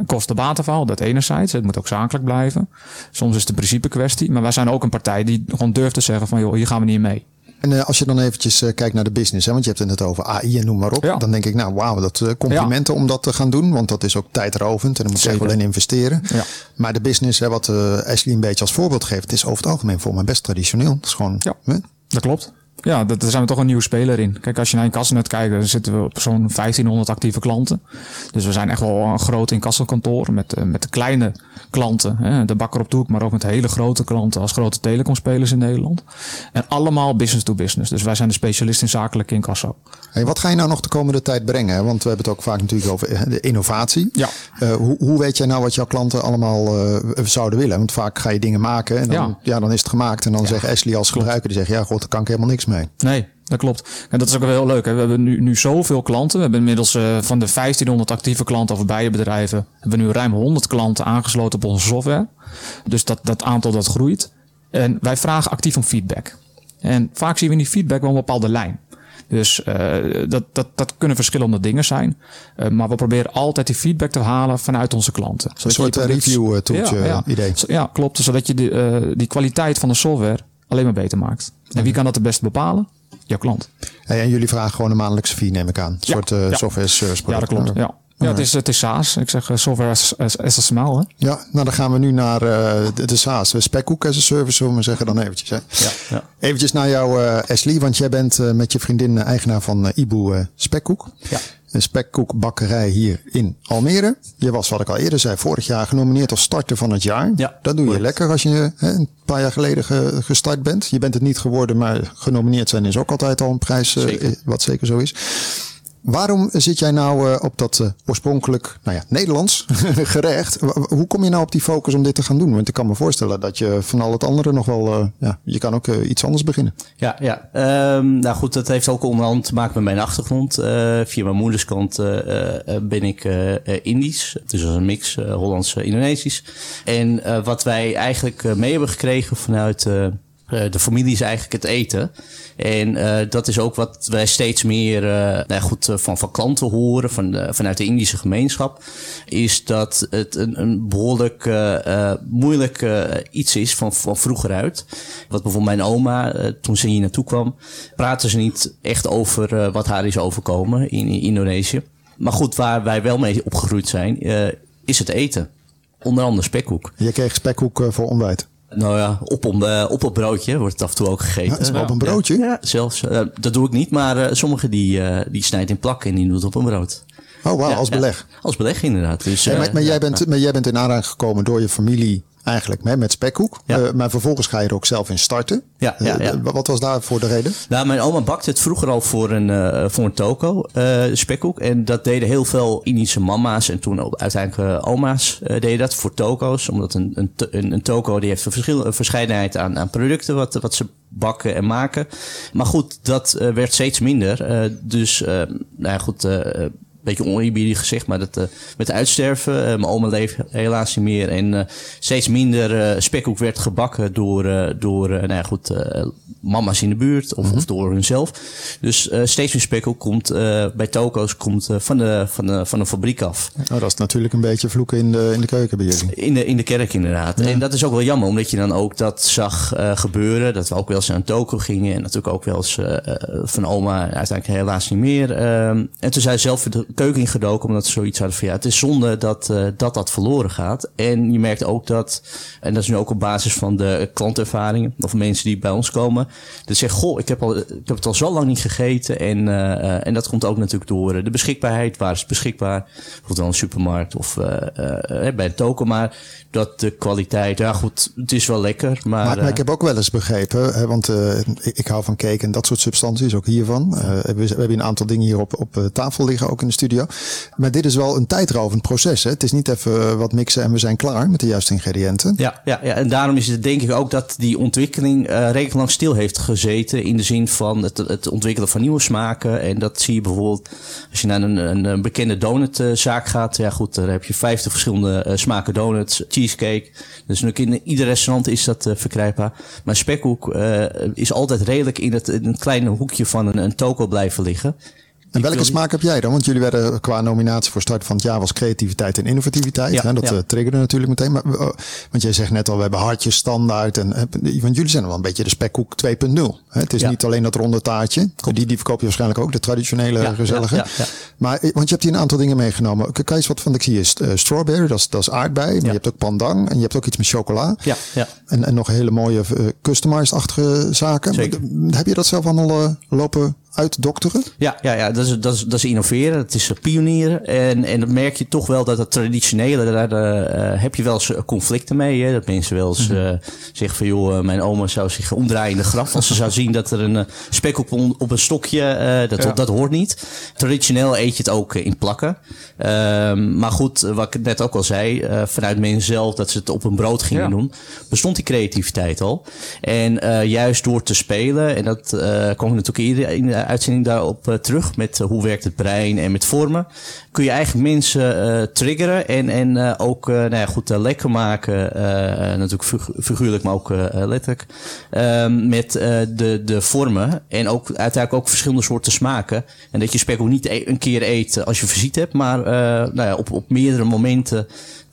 Kosten-batenverhaal, dat enerzijds. Het moet ook zakelijk blijven. Soms is het een principe kwestie. Maar wij zijn ook een partij die gewoon durft te zeggen van... joh, hier gaan we niet mee. En eh, als je dan eventjes eh, kijkt naar de business, hè, want je hebt het net over AI en noem maar op. Ja. Dan denk ik, nou wauw, dat eh, complimenten om dat te gaan doen. Want dat is ook tijdrovend en daar moet je echt wel in investeren. Ja. Maar de business, hè, wat Ashley een beetje als voorbeeld geeft, het is over het algemeen voor mij best traditioneel. Het is gewoon, Ja. hè? Dat klopt. Ja, dat, daar zijn we toch een nieuwe speler in. Kijk, als je naar Incassonet kijkt, dan zitten we op zo'n 1500 actieve klanten. Dus we zijn echt wel een groot incassokantoor met, met de kleine klanten. Hè, de bakker op de hoek, maar ook met hele grote klanten als grote telecomspelers in Nederland. En allemaal business to business. Dus wij zijn de specialist in zakelijke incasso. Hey, wat ga je nou nog de komende tijd brengen? Want we hebben het ook vaak natuurlijk over eh, de innovatie. Ja. Eh, hoe, hoe weet jij nou wat jouw klanten allemaal eh, zouden willen? Want vaak ga je dingen maken en dan, ja. Ja. dan is het gemaakt. En dan zegt Ashley als gebruiker, die zegt, ja god, daar kan ik helemaal niks mee. Nee, dat klopt. En dat is ook wel heel leuk. Hè. We hebben nu, nu zoveel klanten. We hebben inmiddels eh, van de 1500 actieve klanten of bijenbedrijven... hebben we nu ruim 100 klanten aangesloten op onze software. Dus dat, dat aantal dat groeit. En wij vragen actief om feedback. En vaak zien we in die feedback wel een bepaalde lijn. Dus eh, dat, dat, dat kunnen verschillende dingen zijn. Eh, maar we proberen altijd die feedback te halen vanuit onze klanten. Een soort review tooltje ja, ja. idee. Ja, klopt. Zodat je eh, die kwaliteit van de software alleen maar beter maakt. En wie kan dat het beste bepalen? Jouw klant. Hey, en jullie vragen gewoon een maandelijkse fee, neem ik aan. Een Ja, soort eh, ja. software service Ja, dat product. klopt. Ja. Ja, het is, het is SaaS. Ik zeg eh, software as, as, as a smile. Hè? Ja, nou dan gaan we nu naar eh, de, de SaaS. Spekhoek as a service, zullen we maar zeggen dan eventjes. Hè? Ja, ja. Eventjes naar jou, eh Ashley, want jij bent eh, met je vriendin eigenaar van Ibu eh, Spekkoek. Ja. Een spekkoekbakkerij hier in Almere. Je was, wat ik al eerder zei, vorig jaar genomineerd als starter van het jaar. Ja, dat doe je lekker als je hè, een paar jaar geleden ge- gestart bent. Je bent het niet geworden, maar genomineerd zijn is ook altijd al een prijs, eh, Zeker. wat zeker zo is. Waarom zit jij nou eh, op dat eh, oorspronkelijk, nou ja, Nederlands gerecht? Hoe kom je nou op die focus om dit te gaan doen? Want ik kan me voorstellen dat je van al het andere nog wel, eh, ja, je kan ook iets anders beginnen. Ja, ja. Ehm, nou goed, dat heeft ook onder andere te maken met mijn achtergrond. Via mijn moederskant eh, ben ik eh, Indisch. Dus dat is een mix Hollands-Indonesisch. en wat wij eigenlijk mee hebben gekregen vanuit eh, de familie is eigenlijk het eten. En eh, dat is ook wat wij steeds meer eh, nou goed, van, van klanten horen, van vanuit de Indische gemeenschap. Is dat het een, een behoorlijk eh, eh, moeilijk iets is van, van vroeger uit. Wat bijvoorbeeld mijn oma, toen ze hier naartoe kwam, praatte ze niet echt over wat haar is overkomen in, in Indonesië. Maar goed, waar wij wel mee opgegroeid zijn, is het eten. Onder andere spekkoek. Je kreeg spekhoek eh, voor ontbijt. Nou ja, op, een, eh, op een broodje wordt het af en toe ook gegeten. Ja, is het op een broodje? Ja, zelfs. eh, dat doe ik niet, maar eh, sommigen die, eh, die snijdt in plakken en die doet het op een brood. Oh, wauw, Ja, als ja. beleg. als beleg inderdaad. Dus, Hey, eh, maar, maar, ja, jij bent, maar jij bent in aanraking gekomen door je familie eigenlijk hè, met spekhoek. Ja. Eh, maar vervolgens ga je er ook zelf in starten. Ja, ja, Eh, ja. wat was daarvoor de reden? Nou, mijn oma bakte het vroeger al voor een, eh, voor een toko, spekkoek. En dat deden heel veel Indische mama's en toen ook uiteindelijk oma's deden dat voor toko's. Omdat een, een, een, een toko die heeft een, verschil, een verscheidenheid aan, aan producten wat, wat ze bakken en maken. Maar goed, dat werd steeds minder. Dus, nou ja, goed... beetje oneerbiedig gezegd, maar dat, eh, met uitsterven. eh, mijn oma leeft helaas niet meer. En eh, steeds minder spekkoek werd gebakken door, door nou ja, goed, mama's in de buurt of, of door hunzelf. Dus steeds meer spekkoek komt bij toko's komt, van, de, van, de, van de fabriek af. Nou, dat is natuurlijk een beetje vloeken in de, in de keuken bij jullie. In de, in de kerk inderdaad. En dat is ook wel jammer, omdat je dan ook dat zag gebeuren. Dat we ook wel eens naar een toko gingen. En natuurlijk ook wel eens van oma, uiteindelijk helaas niet meer. Ehm, en toen zijn ze zelf keuken ingedoken, omdat ze zoiets hadden van ja, het is zonde dat eh, dat, dat verloren gaat. En je merkt ook dat, en dat is nu ook op basis van de klantervaringen, of mensen die bij ons komen, dat zeggen, goh, ik heb, al, ik heb het al zo lang niet gegeten. En, eh, eh, en dat komt ook natuurlijk door de beschikbaarheid. Waar is het beschikbaar? Bijvoorbeeld wel een supermarkt of bij een toko. Maar dat de kwaliteit, ja goed, het is wel lekker. Maar, Maar, maar ik heb ook wel eens begrepen, hè, want ik, ik hou van cake en dat soort substanties, ook hiervan. We, we hebben een aantal dingen hier op, op tafel liggen, ook in de studio. Maar dit is wel een tijdrovend proces. Hè? Het is niet even eh, wat mixen en we zijn klaar met de juiste ingrediënten. Ja, ja, ja, en daarom is het denk ik ook dat die ontwikkeling eh redelijk lang stil heeft gezeten. In de zin van het, het ontwikkelen van nieuwe smaken. En dat zie je bijvoorbeeld als je naar een, bekende donutzaak gaat. Ja goed, daar heb je 50 verschillende eh, smaken donuts, cheesecake. Dus in ieder restaurant is dat verkrijgbaar. Maar spekhoek is altijd redelijk in het, in kleine hoekje van een, een toko blijven liggen. En welke smaak heb jij dan? Want jullie werden qua nominatie voor start van het jaar was creativiteit en innovativiteit. Ja, hè? Dat ja. eh, triggerde natuurlijk meteen. Maar, eh, want jij zegt net al, we hebben hartjes standaard. En, eh, want jullie zijn wel een beetje de spekkoek 2.0. hè? Het is Ja. niet alleen dat ronde taartje. Die, die verkoop je waarschijnlijk ook, de traditionele gezellige. Maar, want je hebt hier een aantal dingen meegenomen. Kan je eens wat van, ik zie eh, strawberry, dat is, dat is aardbei. Maar je hebt ook pandang en je hebt ook iets met chocola. Ja, ja. En, en nog hele mooie customized-achtige zaken. Zeker. Heb je dat zelf allemaal eh, lopen uitdokteren? Ja, ja, ja dat, is, dat, is, dat is innoveren, dat is eh, pionieren. En, en dan merk je toch wel dat het traditionele, daar eh, heb je wel eens eh, conflicten mee. Hè? Dat mensen wel eens eh, zeggen van, joh, mijn oma zou zich omdraaien in de graf. Als ze zou zien dat er een spek op, een- op een stokje, dat, dat hoort niet. Traditioneel eet je het ook in plakken. Ehm, maar goed, wat ik net ook al zei, vanuit mensen zelf, dat ze het op een brood gingen Ja. doen, bestond die creativiteit al. En juist door te spelen, en dat kwam ik natuurlijk eerder in de uitzending daarop eh, terug, met eh, hoe werkt het brein en met vormen, kun je eigenlijk mensen eh, triggeren en, en ook nou ja, goed lekker maken, natuurlijk figu- figuurlijk, maar ook letterlijk, Ehm, met de, de vormen en ook uiteindelijk ook verschillende soorten smaken. En dat je spek ook niet e- een keer eet als je visite hebt, maar nou ja, op, op meerdere momenten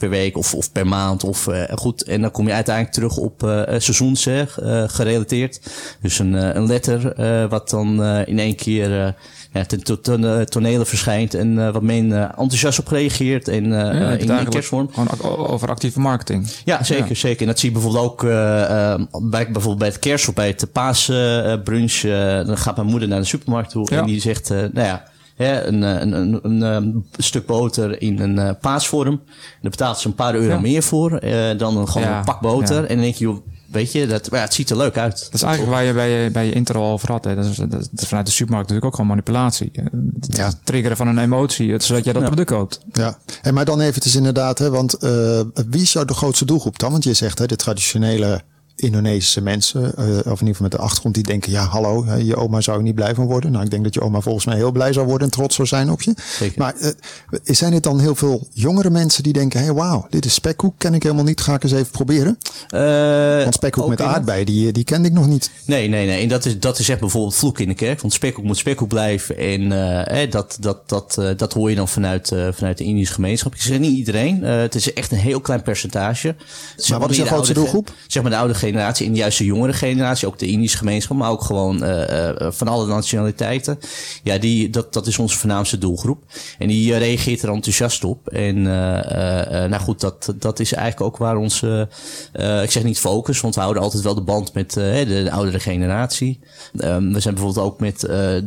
per week of, of per maand. Of, eh, goed, en dan kom je uiteindelijk terug op eh seizoens hè, eh, gerelateerd. Dus een, eh, een letter eh, wat dan eh, in één keer eh, ja, ten to- ton- eh, tonelen verschijnt. En eh, wat men eh, enthousiast op reageert en, eh, Ja, eh, in, eigenlijk kerstvorm. Gewoon over actieve marketing. Ja, zeker, Ja. zeker. En dat zie je bijvoorbeeld ook eh, eh, bij, bijvoorbeeld bij het kerst of bij het paasbrunch. dan gaat mijn moeder naar de supermarkt toe en die zegt, eh, nou ja, hè, een, eh, een, een, een, een stuk boter in een eh, paasvorm. Daar betaalt ze een paar euro Ja. meer voor eh, dan een, gewoon Ja, een pak boter. ja. En dan denk je, joh, weet je, dat, ja, het ziet er leuk uit. Dat is eigenlijk waar je bij je, bij je intro al over had. Hè. Dat, is, dat is vanuit de supermarkt natuurlijk ook gewoon manipulatie. Eh, Het Ja. triggeren van een emotie, zodat jij dat Ja. product koopt. Ja, en maar dan eventjes inderdaad, hè, want eh, wie is jou de grootste doelgroep dan? Want je zegt hè, de traditionele Indonesische mensen, eh, of in ieder geval met de achtergrond, die denken, ja hallo, je oma zou er niet blij van worden. Nou, ik denk dat je oma volgens mij heel blij zou worden en trots zou zijn op je. Zeker. Maar eh, zijn het dan heel veel jongere mensen die denken, hé hey, wauw, dit is spekkoek, ken ik helemaal niet, ga ik eens even proberen. Eh, Want spekkoek ook met aardbei, die, die kende ik nog niet. Nee, nee, nee. En dat is, dat is echt bijvoorbeeld vloek in de kerk. Want spekkoek moet spekkoek blijven. En eh, dat, dat, dat, dat hoor je dan vanuit, vanuit de Indische gemeenschap. Ik zeg niet iedereen. Het is echt een heel klein percentage. Zeg wat is de grootste doelgroep? Zeg maar de oude generatie en juist de jongere generatie. Ook de Indische gemeenschap. Maar ook gewoon eh, eh, van alle nationaliteiten. Ja, die, dat, dat is onze voornaamste doelgroep. En die eh, reageert er enthousiast op. En nou goed, dat, dat is eigenlijk ook waar onze... ik zeg niet focus, want we houden altijd wel de band met de, de oudere generatie. Ehm, we zijn bijvoorbeeld ook met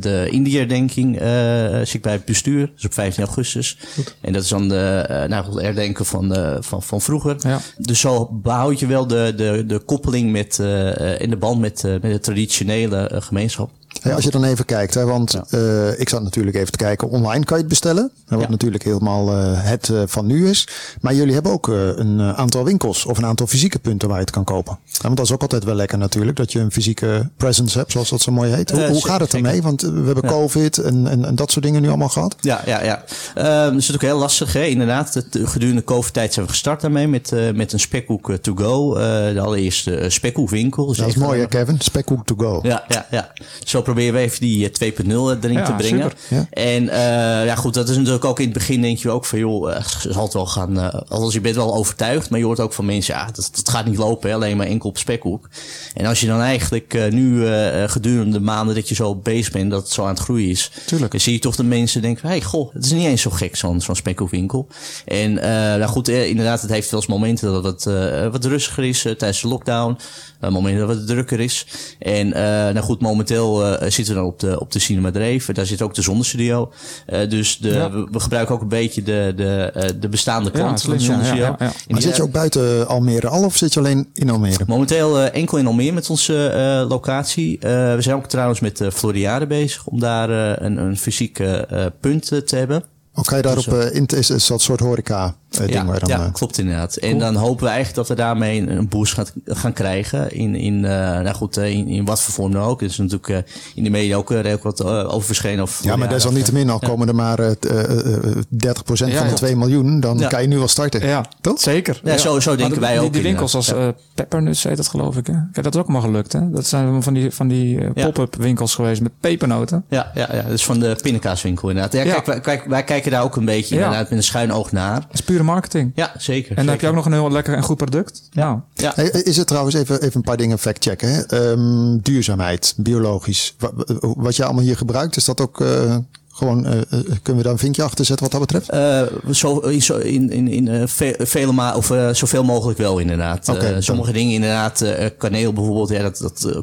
de Indie-herdenking eh zit ik bij het bestuur. Dus op 15 augustus. En dat is dan de nou, goed, herdenken van, eh, van, van vroeger. Ja. Dus zo behoud je wel de, de, de met, eh, eh, in de band met, eh, met de traditionele gemeenschap. Hey, als je dan even kijkt, hè, want Ja. eh, ik zat natuurlijk even te kijken, online kan je het bestellen. Wat Ja. natuurlijk helemaal eh, het eh, van nu is. Maar jullie hebben ook een aantal winkels of een aantal fysieke punten waar je het kan kopen. Ja, want dat is ook altijd wel lekker natuurlijk, dat je een fysieke presence hebt, zoals dat zo mooi heet. Hoe, gaat het ermee? Want we hebben. COVID en, en, en dat soort dingen nu allemaal gehad. Ja, ja, ja. Ehm dat is natuurlijk heel lastig, hè? inderdaad. Het, gedurende de COVID-tijd zijn we gestart daarmee met, met een spekhoek to go. de allereerste spekhoekwinkel. Dus Dat is mooi hè Kevin, spekkoek to go. Ja, ja, ja. Zo proberen we even die eh, 2.0 erin Ja, te brengen. super. Ja. En eh, ja, goed, dat is natuurlijk ook in het begin denk je ook van, joh, eh, zal het wel gaan. althans, je bent wel overtuigd, maar je hoort ook van mensen, ja, dat, dat gaat niet lopen, hè, alleen maar enkel op spekhoek. En als je dan eigenlijk nu gedurende de maanden dat je zo bezig bent, dat het zo aan het groeien is, Tuurlijk. dan zie je toch de mensen denken, hey, goh, het is niet eens zo gek, zo'n zo'n spekhoekwinkel. En nou goed, inderdaad, het heeft wel eens momenten dat het wat rustiger is tijdens de lockdown. Uh, momenten dat het drukker is. En eh, nou goed, momenteel eh, zitten we dan op de, op de Cinema Dreef. Daar zit ook de zonnestudio. Eh, dus de, Ja. we, we gebruiken ook een beetje de, de, eh, de bestaande klanten van de zonnestudio. ja, ja, ja. En Maar die, zit je eh, ook buiten Almere al of zit je alleen in Almere? Momenteel eh, enkel in Almere met onze eh, locatie. Eh, we zijn ook trouwens met uh, Floriade bezig om daar eh, een, een fysieke eh, punt eh, te hebben. Kan je daarop, eh, in, is, is dat soort horeca eh, Ja, dan... ja eh, klopt inderdaad. En dan hopen we eigenlijk dat we daarmee een, een boost gaan, gaan krijgen. In, in, eh, nou goed, eh, in, in wat voor vorm dan ook. Er is natuurlijk eh, in de media ook redelijk wat over verschenen. Of Ja, maar desalniettemin, al komen er maar eh, t- eh, eh, 30% van Ja, de ja. 2 miljoen, dan Ja. kan je nu wel starten. Ja, Toch? zeker. Ja, zo- zo denken Maar wij ook Die winkels als Peppernuts heet dat geloof ik. Hè? Kijk, dat is ook maar gelukt. Hè? Dat zijn van die, van die Ja. pop-up winkels geweest met pepernoten. Ja, ja, ja, dus van de pindakaaswinkel inderdaad. Ja, Ja. Kijk, wij, kijk, wij kijken daar ook een beetje Ja. inderdaad met een schuin oog naar. Dat is pure marketing. Ja, zeker. en dan heb je ook nog een heel lekker en goed product. Nou, Ja. Hey, is het trouwens even, even een paar dingen fact-checken? hè? Ehm, duurzaamheid, biologisch. Wa- wa- Wat je allemaal hier gebruikt, is dat ook eh, gewoon, eh, eh, kunnen we daar een vinkje achter zetten wat dat betreft? Eh, zo, in, in, in, in ve- vele ma of zoveel mogelijk wel inderdaad. Sommige dingen inderdaad, eh, kaneel bijvoorbeeld, ja, dat, dat eh,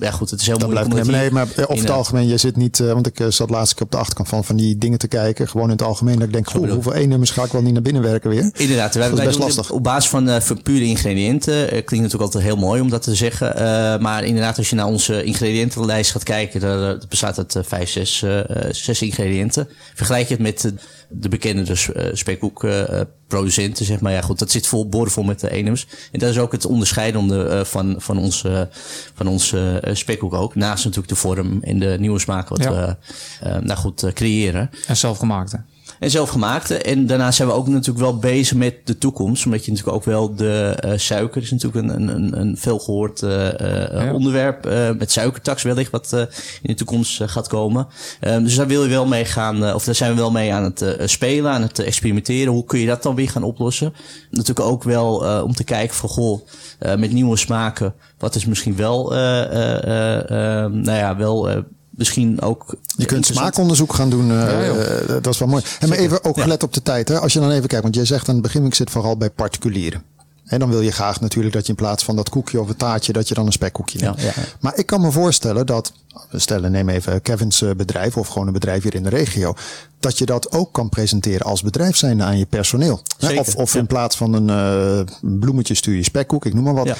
ja goed, het is heel Dan moeilijk. blijft om nee, dat maar eh, over het algemeen, je zit niet, eh, want ik eh, zat laatst op de achterkant van, van die dingen te kijken, gewoon in het algemeen, dat ik denk, goh, hoeveel E-nummers ga ik wel niet naar binnen werken weer? Inderdaad, wij, Dat is best lastig. op basis van eh, pure ingrediënten. Eh, klinkt natuurlijk altijd heel mooi om dat te zeggen. Eh, maar inderdaad, als je naar onze ingrediëntenlijst gaat kijken, daar eh, bestaat uit eh, vijf, zes, eh, eh, zes ingrediënten. Vergelijk je het met eh, de bekende dus, eh, spekhoekproducenten, zeg maar. Ja, goed, dat zit vol boordevol met de E-nummers. En dat is ook het onderscheidende eh, van, van onze, van onze spekhoek ook. Naast natuurlijk de vorm en de nieuwe smaak wat Ja. we, nou goed, creëren. en zelfgemaakte. En zelfgemaakte. En daarna zijn we ook natuurlijk wel bezig met de toekomst. Omdat je natuurlijk ook wel de uh, suiker is natuurlijk een, een, een veel gehoord uh, ja. onderwerp. met suikertax wellicht wat in de toekomst gaat komen. Ehm, dus daar wil je wel mee gaan, of daar zijn we wel mee aan het spelen, aan het experimenteren. Hoe kun je dat dan weer gaan oplossen? Natuurlijk ook wel om te kijken van goh, met nieuwe smaken. Wat is misschien wel, ehm, nou ja, wel misschien ook. Je kunt smaakonderzoek gaan doen. Uh, dat is wel mooi. En maar even ook gelet op de tijd. Hè? Als je dan even kijkt, want jij zegt aan het begin, ik zit vooral bij particulieren. En dan wil je graag natuurlijk dat je in plaats van dat koekje of het taartje, dat je dan een spekkoekje neemt. Ja, ja. Maar ik kan me voorstellen dat, stellen, neem even Kevin's bedrijf of gewoon een bedrijf hier in de regio, dat je dat ook kan presenteren als bedrijf zijn aan je personeel. Zeker, of of in plaats van een uh, bloemetje stuur je spekkoek, ik noem maar wat.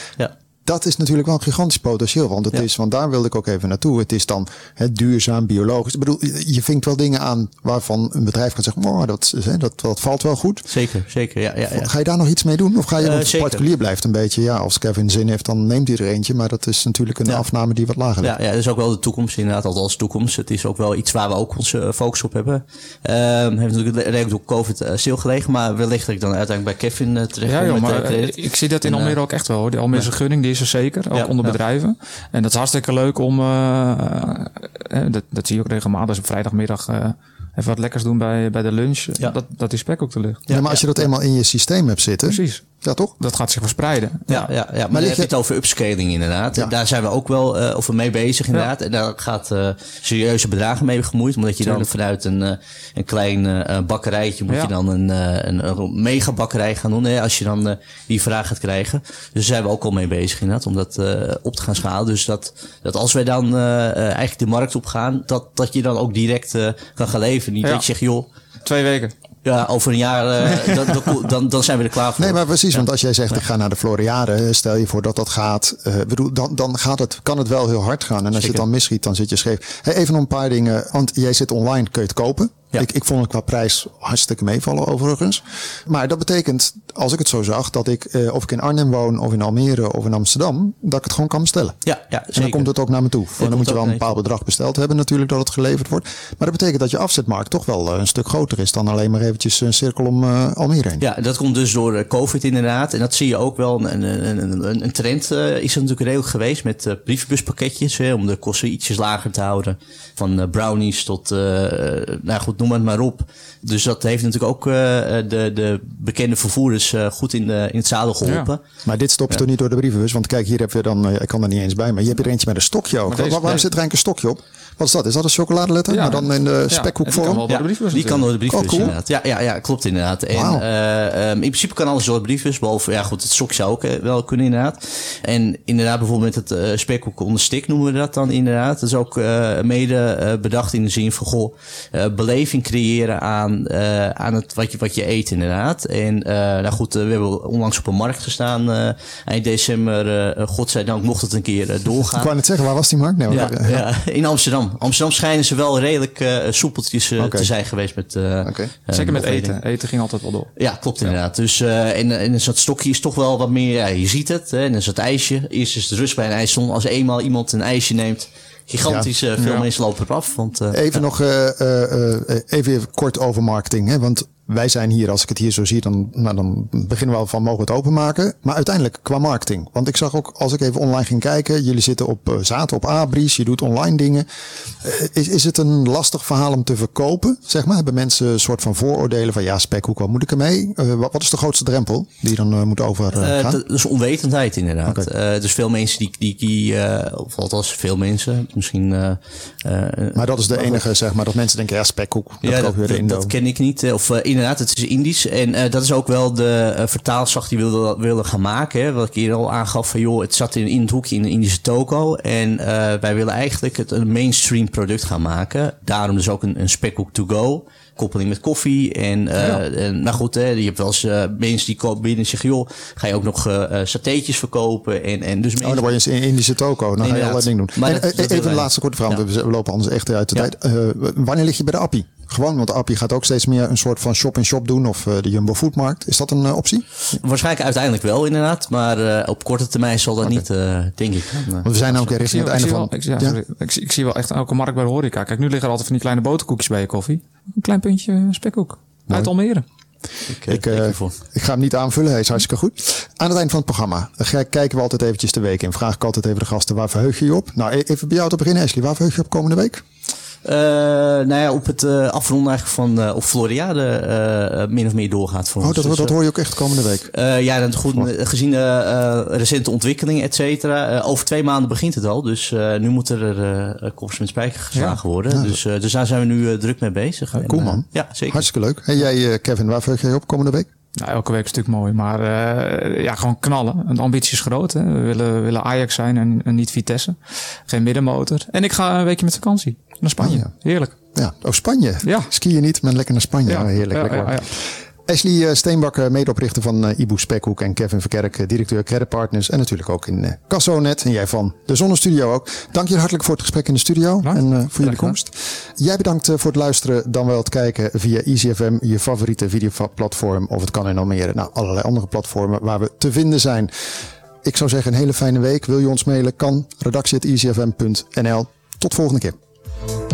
Dat is natuurlijk wel een gigantisch potentieel. Want het is, want daar wilde ik ook even naartoe. Het is dan het duurzaam, biologisch. Ik bedoel, je vinkt wel dingen aan waarvan een bedrijf kan zeggen, oh, dat, dat, dat valt wel goed. Zeker, zeker. Ja, ja, ja. Ga je daar nog iets mee doen? Of ga je uh, nog particulier blijft een beetje? Ja, als Kevin zin heeft, dan neemt hij er eentje. Maar dat is natuurlijk een afname die wat lager ligt. Ja, ja, dat is ook wel de toekomst inderdaad. Althans toekomst. Het is ook wel iets waar we ook onze eh, focus op hebben. Um, heeft natuurlijk redelijk door COVID uh, stilgelegen. Maar wellicht dat ik dan uiteindelijk bij Kevin uh, terecht ja, joh, maar, ik zie dat in Almere ook echt wel. De Almere gunning die is er zeker. Ook onder bedrijven. En dat is hartstikke leuk om, uh, dat, dat zie je ook regelmatig, dus op vrijdagmiddag uh, even wat lekkers doen bij, bij de lunch. Ja. Dat, dat die spek ook te lucht. Ja, maar als je dat eenmaal in je systeem hebt zitten. Precies. Ja, toch? Dat gaat zich verspreiden. Ja, ja, ja. maar, maar je het over upscaling inderdaad. Ja. Daar zijn we ook wel uh, over mee bezig inderdaad. En daar gaat uh, serieuze bedragen mee gemoeid. Omdat je dan vanuit een, uh, een klein bakkerijtje moet je dan een, een, een mega bakkerij gaan doen. Hè, als je dan die vraag gaat krijgen. Dus daar zijn we ook al mee bezig inderdaad. Om dat op te gaan schalen. Dus dat, dat als wij dan eigenlijk de markt op gaan. Dat, dat je dan ook direct kan gaan leven. Niet dat je zegt joh. Twee weken. Ja, over een jaar, uh, dan, dan, dan, zijn we er klaar voor. Nee, maar precies. Want als jij zegt, ik ga naar de Floriade. Stel je voor dat dat gaat. Uh, bedoel, dan, dan gaat het, kan het wel heel hard gaan. En als Zeker. je het dan misschiet, dan zit je scheef. Hey, even nog een paar dingen. Want jij zit online, kun je het kopen. Ja. Ik, ik vond het qua prijs hartstikke meevallen overigens. Maar dat betekent, als ik het zo zag, dat ik, uh, of ik in Arnhem woon, of in Almere, of in Amsterdam, dat ik het gewoon kan bestellen. Ja, ja zeker. En dan komt het ook naar me toe. dan moet je wel een bepaald bedrag besteld hebben natuurlijk, dat het geleverd wordt. Maar dat betekent dat je afzetmarkt toch wel uh, een stuk groter is dan alleen maar eventjes een cirkel om uh, Almere heen. Ja, dat komt dus door COVID inderdaad. En dat zie je ook wel. Een, een, een, een trend is er natuurlijk redelijk geweest met brievenbuspakketjes, hè, om de kosten ietsjes lager te houden. Van brownies tot, nou goed, noem het maar op. Dus dat heeft natuurlijk ook uh, de, de bekende vervoerders uh, goed in, de, in het zadel geholpen. Ja. Maar dit stopt ja. toch niet door de brievenbus? Want kijk, hier heb je dan, uh, ik kan er niet eens bij, maar je hebt er eentje met een stokje ook. Waar, waarom zit er eigenlijk een stokje op? Wat is dat? Is dat een chocoladeletter? Ja. Maar dan in de spekkoekvorm? Ja, die, kan die kan door de briefbus oh, cool. inderdaad. Ja, ja, ja, klopt inderdaad. En wow. uh, um, in principe kan alles door de briefbus. Behalve, ja goed, het stokje zou ook uh, wel kunnen inderdaad. En inderdaad bijvoorbeeld met het uh, spekkoek onder stik noemen we dat dan inderdaad. Dat is ook uh, mede bedacht in de zin van, goh, beleving creëren aan, aan het, wat, je, wat je eet inderdaad. En nou goed, we hebben onlangs op een markt gestaan eind december. godzijdank mocht het een keer doorgaan. Ik wou net zeggen, waar was die markt? Nee, ja, ja, in Amsterdam. Amsterdam. schijnen ze wel redelijk uh, soepeltjes uh, okay. te zijn geweest met. Uh, okay. Zeker met eten. Eten ging altijd wel door. Ja, klopt inderdaad. Dus en, en zo'n stokje is toch wel wat meer. Ja, je ziet het. Hè, en zo'n ijsje. Eerst is de rust bij een ijsson. Als eenmaal iemand een ijsje neemt. Gigantisch ja. veel ja. mensen lopen eraf. Want, even nog even kort over marketing. Hè? Want wij zijn hier, als ik het hier zo zie, dan, nou, dan beginnen we al van mogen we het openmaken. Maar uiteindelijk qua marketing. Want ik zag ook, als ik even online ging kijken, jullie zitten op, uh, zaten op Abris, je doet online dingen. Uh, is, is het een lastig verhaal om te verkopen? Zeg maar, hebben mensen een soort van vooroordelen van ja, spekhoek, wat moet ik ermee? Uh, wat, wat, is de grootste drempel die je dan moet overgaan? dat is onwetendheid inderdaad. Okay. dus veel mensen die, die, die of althans veel mensen, misschien. maar dat is de enige, zeg maar, dat mensen denken ja, spekhoek, dat ja, dat, dat, dat ken ik niet. Of inderdaad, het is Indisch. En uh, dat is ook wel de uh, vertaalslag die we wilden, wilden gaan maken. Hè? Wat ik hier al aangaf van joh, het zat in, in het hoekje in de Indische toko. En uh, wij willen eigenlijk het een mainstream product gaan maken. Daarom dus ook een, een spekhoek to go koppeling met koffie. En, ja. en nou goed, hè, je hebt wel eens mensen die kopen binnen en zeggen, joh, ga je ook nog uh, satéetjes verkopen? En, en dus mensen... Oh, dan word je in Indische toko. Dan ga je allerlei dingen doen. Maar en, dat, dat even een laatste korte vraag, ja. we lopen anders echt uit de ja. tijd. wanneer lig je bij de appie? Gewoon, want Appie gaat ook steeds meer een soort van shop-in-shop doen of uh, de Jumbo Foodmarkt. Is dat een uh, optie? Waarschijnlijk uiteindelijk wel inderdaad, maar uh, op korte termijn zal dat okay. niet, denk ik. want we zijn ook richting het einde van... Ik zie, ja, ik, ik, zie wel echt elke markt bij de horeca. Kijk, nu liggen er altijd van die kleine boterkoekjes bij je koffie. Een klein puntje spekkoek. Uit Almere. Ik, Ik, eh, ik ga hem niet aanvullen, hij is hartstikke goed. Aan het eind van het programma eh, kijken we altijd eventjes de week in. Vraag ik altijd even de gasten, waar verheug je je op? Nou, e- even bij jou te beginnen, Ashley. Waar verheug je je op komende week? Uh, nou ja, op het uh, afronden eigenlijk van uh, of Floriade uh, min of meer doorgaat voor oh, ons. Dat, dus, dat hoor je ook echt komende week? ja, dat goed, gezien de recente ontwikkelingen, et cetera. over twee maanden begint het al, dus nu moeten er koffers met spijker geslagen ja. worden. Ja, dus, dus daar zijn we nu druk mee bezig. cool man. ja, zeker. Hartstikke leuk. En jij Kevin, waar je je op komende week? Nou, elke week is natuurlijk mooi, maar uh, ja, gewoon knallen. De ambitie is groot. Hè? We, willen, we willen Ajax zijn en, en, niet Vitesse. Geen middenmotor. En ik ga een weekje met vakantie naar Spanje. Oh, ja. Heerlijk. Ja, oh Spanje. Ja. Ski je niet, maar lekker naar Spanje. Ja. Oh, heerlijk. Ja, lekker. Ashley Steenbak, medeoprichter van uh, Ibu Spekhoek en Kevin Verkerk, directeur Credit Partners en natuurlijk ook in Cassonet en jij van de Zonnestudio ook. Dank je hartelijk voor het gesprek in de studio en voor jullie komst. Jij bedankt voor het luisteren, dan wel het kijken via EasyFM, je favoriete videoplatform of het kan in Almere, nou allerlei andere platformen waar we te vinden zijn. Ik zou zeggen een hele fijne week. Wil je ons mailen? Kan redactie.easyfm.nl. Tot volgende keer.